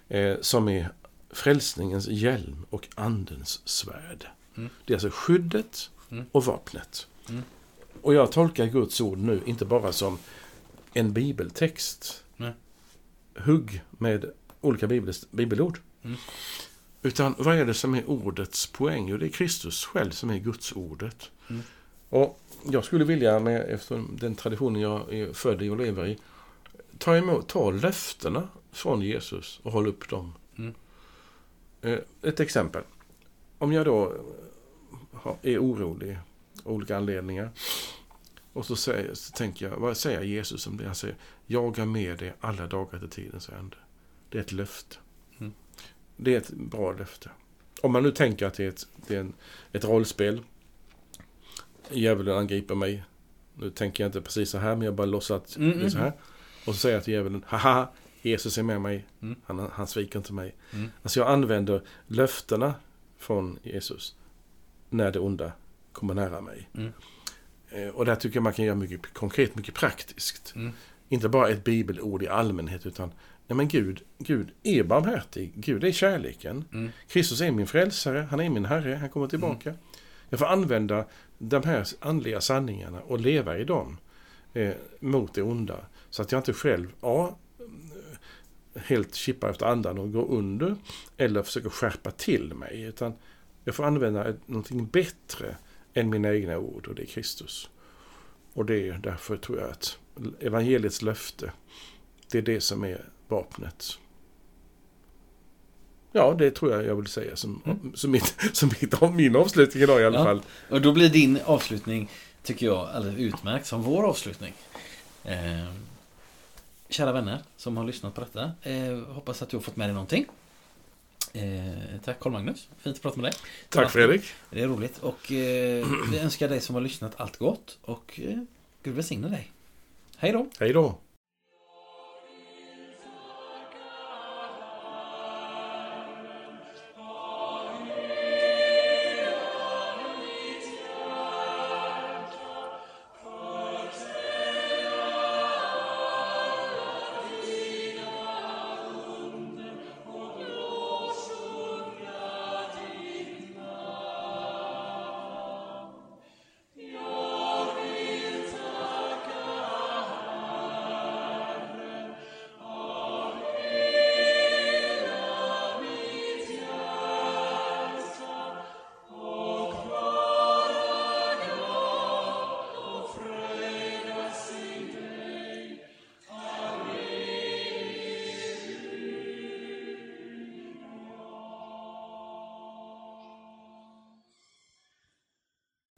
Eh, som är frälsningens hjälm och andens svärd. Mm. Det är alltså skyddet Mm. och vapnet. Mm. Och jag tolkar Guds ord nu inte bara som en bibeltext. Nej. Hugg med olika bibel, bibelord. Mm. Utan vad är det som är ordets poäng? Jo, det är Kristus själv som är Guds ordet. Mm. Och jag skulle vilja, med, efter den traditionen jag är född i och lever i, ta, emot, ta löftena från Jesus och hålla upp dem. Mm. Eh, Ett exempel. Om jag då är orolig av olika anledningar. Och så, säger, så tänker jag, vad säger Jesus om det? Han säger, jag är med dig alla dagar till tidens ände. Det är ett löfte. Mm. Det är ett bra löfte. Om man nu tänker att det är ett, det är en, ett rollspel. Djävulen angriper mig. Nu tänker jag inte precis så här, men jag bara låtsas att Mm, det är så här. Och så säger jag till djävulen, haha, Jesus är med mig. Mm. Han, han sviker inte mig. Mm. Alltså jag använder löftena från Jesus när det onda kommer nära mig. Mm. Eh, Och där tycker jag man kan göra mycket konkret, mycket praktiskt. Mm. Inte bara ett bibelord i allmänhet utan Nej men Gud, Gud är barmhärtig. Gud är kärleken. Mm. Kristus är min frälsare. Han är min Herre. Han kommer tillbaka. Jag får använda de här andliga sanningarna och leva i dem eh, mot det onda. Så att jag inte själv, ja, helt kippar efter andan och går under. Eller försöker skärpa till mig. Utan jag får använda ett, någonting bättre än mina egna ord och det är Kristus. Och det är därför tror jag att evangeliets löfte, det är det som är vapnet. Ja, det tror jag jag vill säga som, Mm. som, mitt, som mitt, min avslutning idag i alla Ja. fall. Och då blir din avslutning, tycker jag, alldeles utmärkt som vår avslutning. Eh, kära vänner som har lyssnat på detta. Eh, hoppas att du har fått med dig någonting. Eh, tack Carl Magnus, fint att prata med dig. Tack Fredrik. Det är roligt och eh, vi önskar dig som har lyssnat allt gott och eh, Gud välsigne dig. Hej då! Hej då.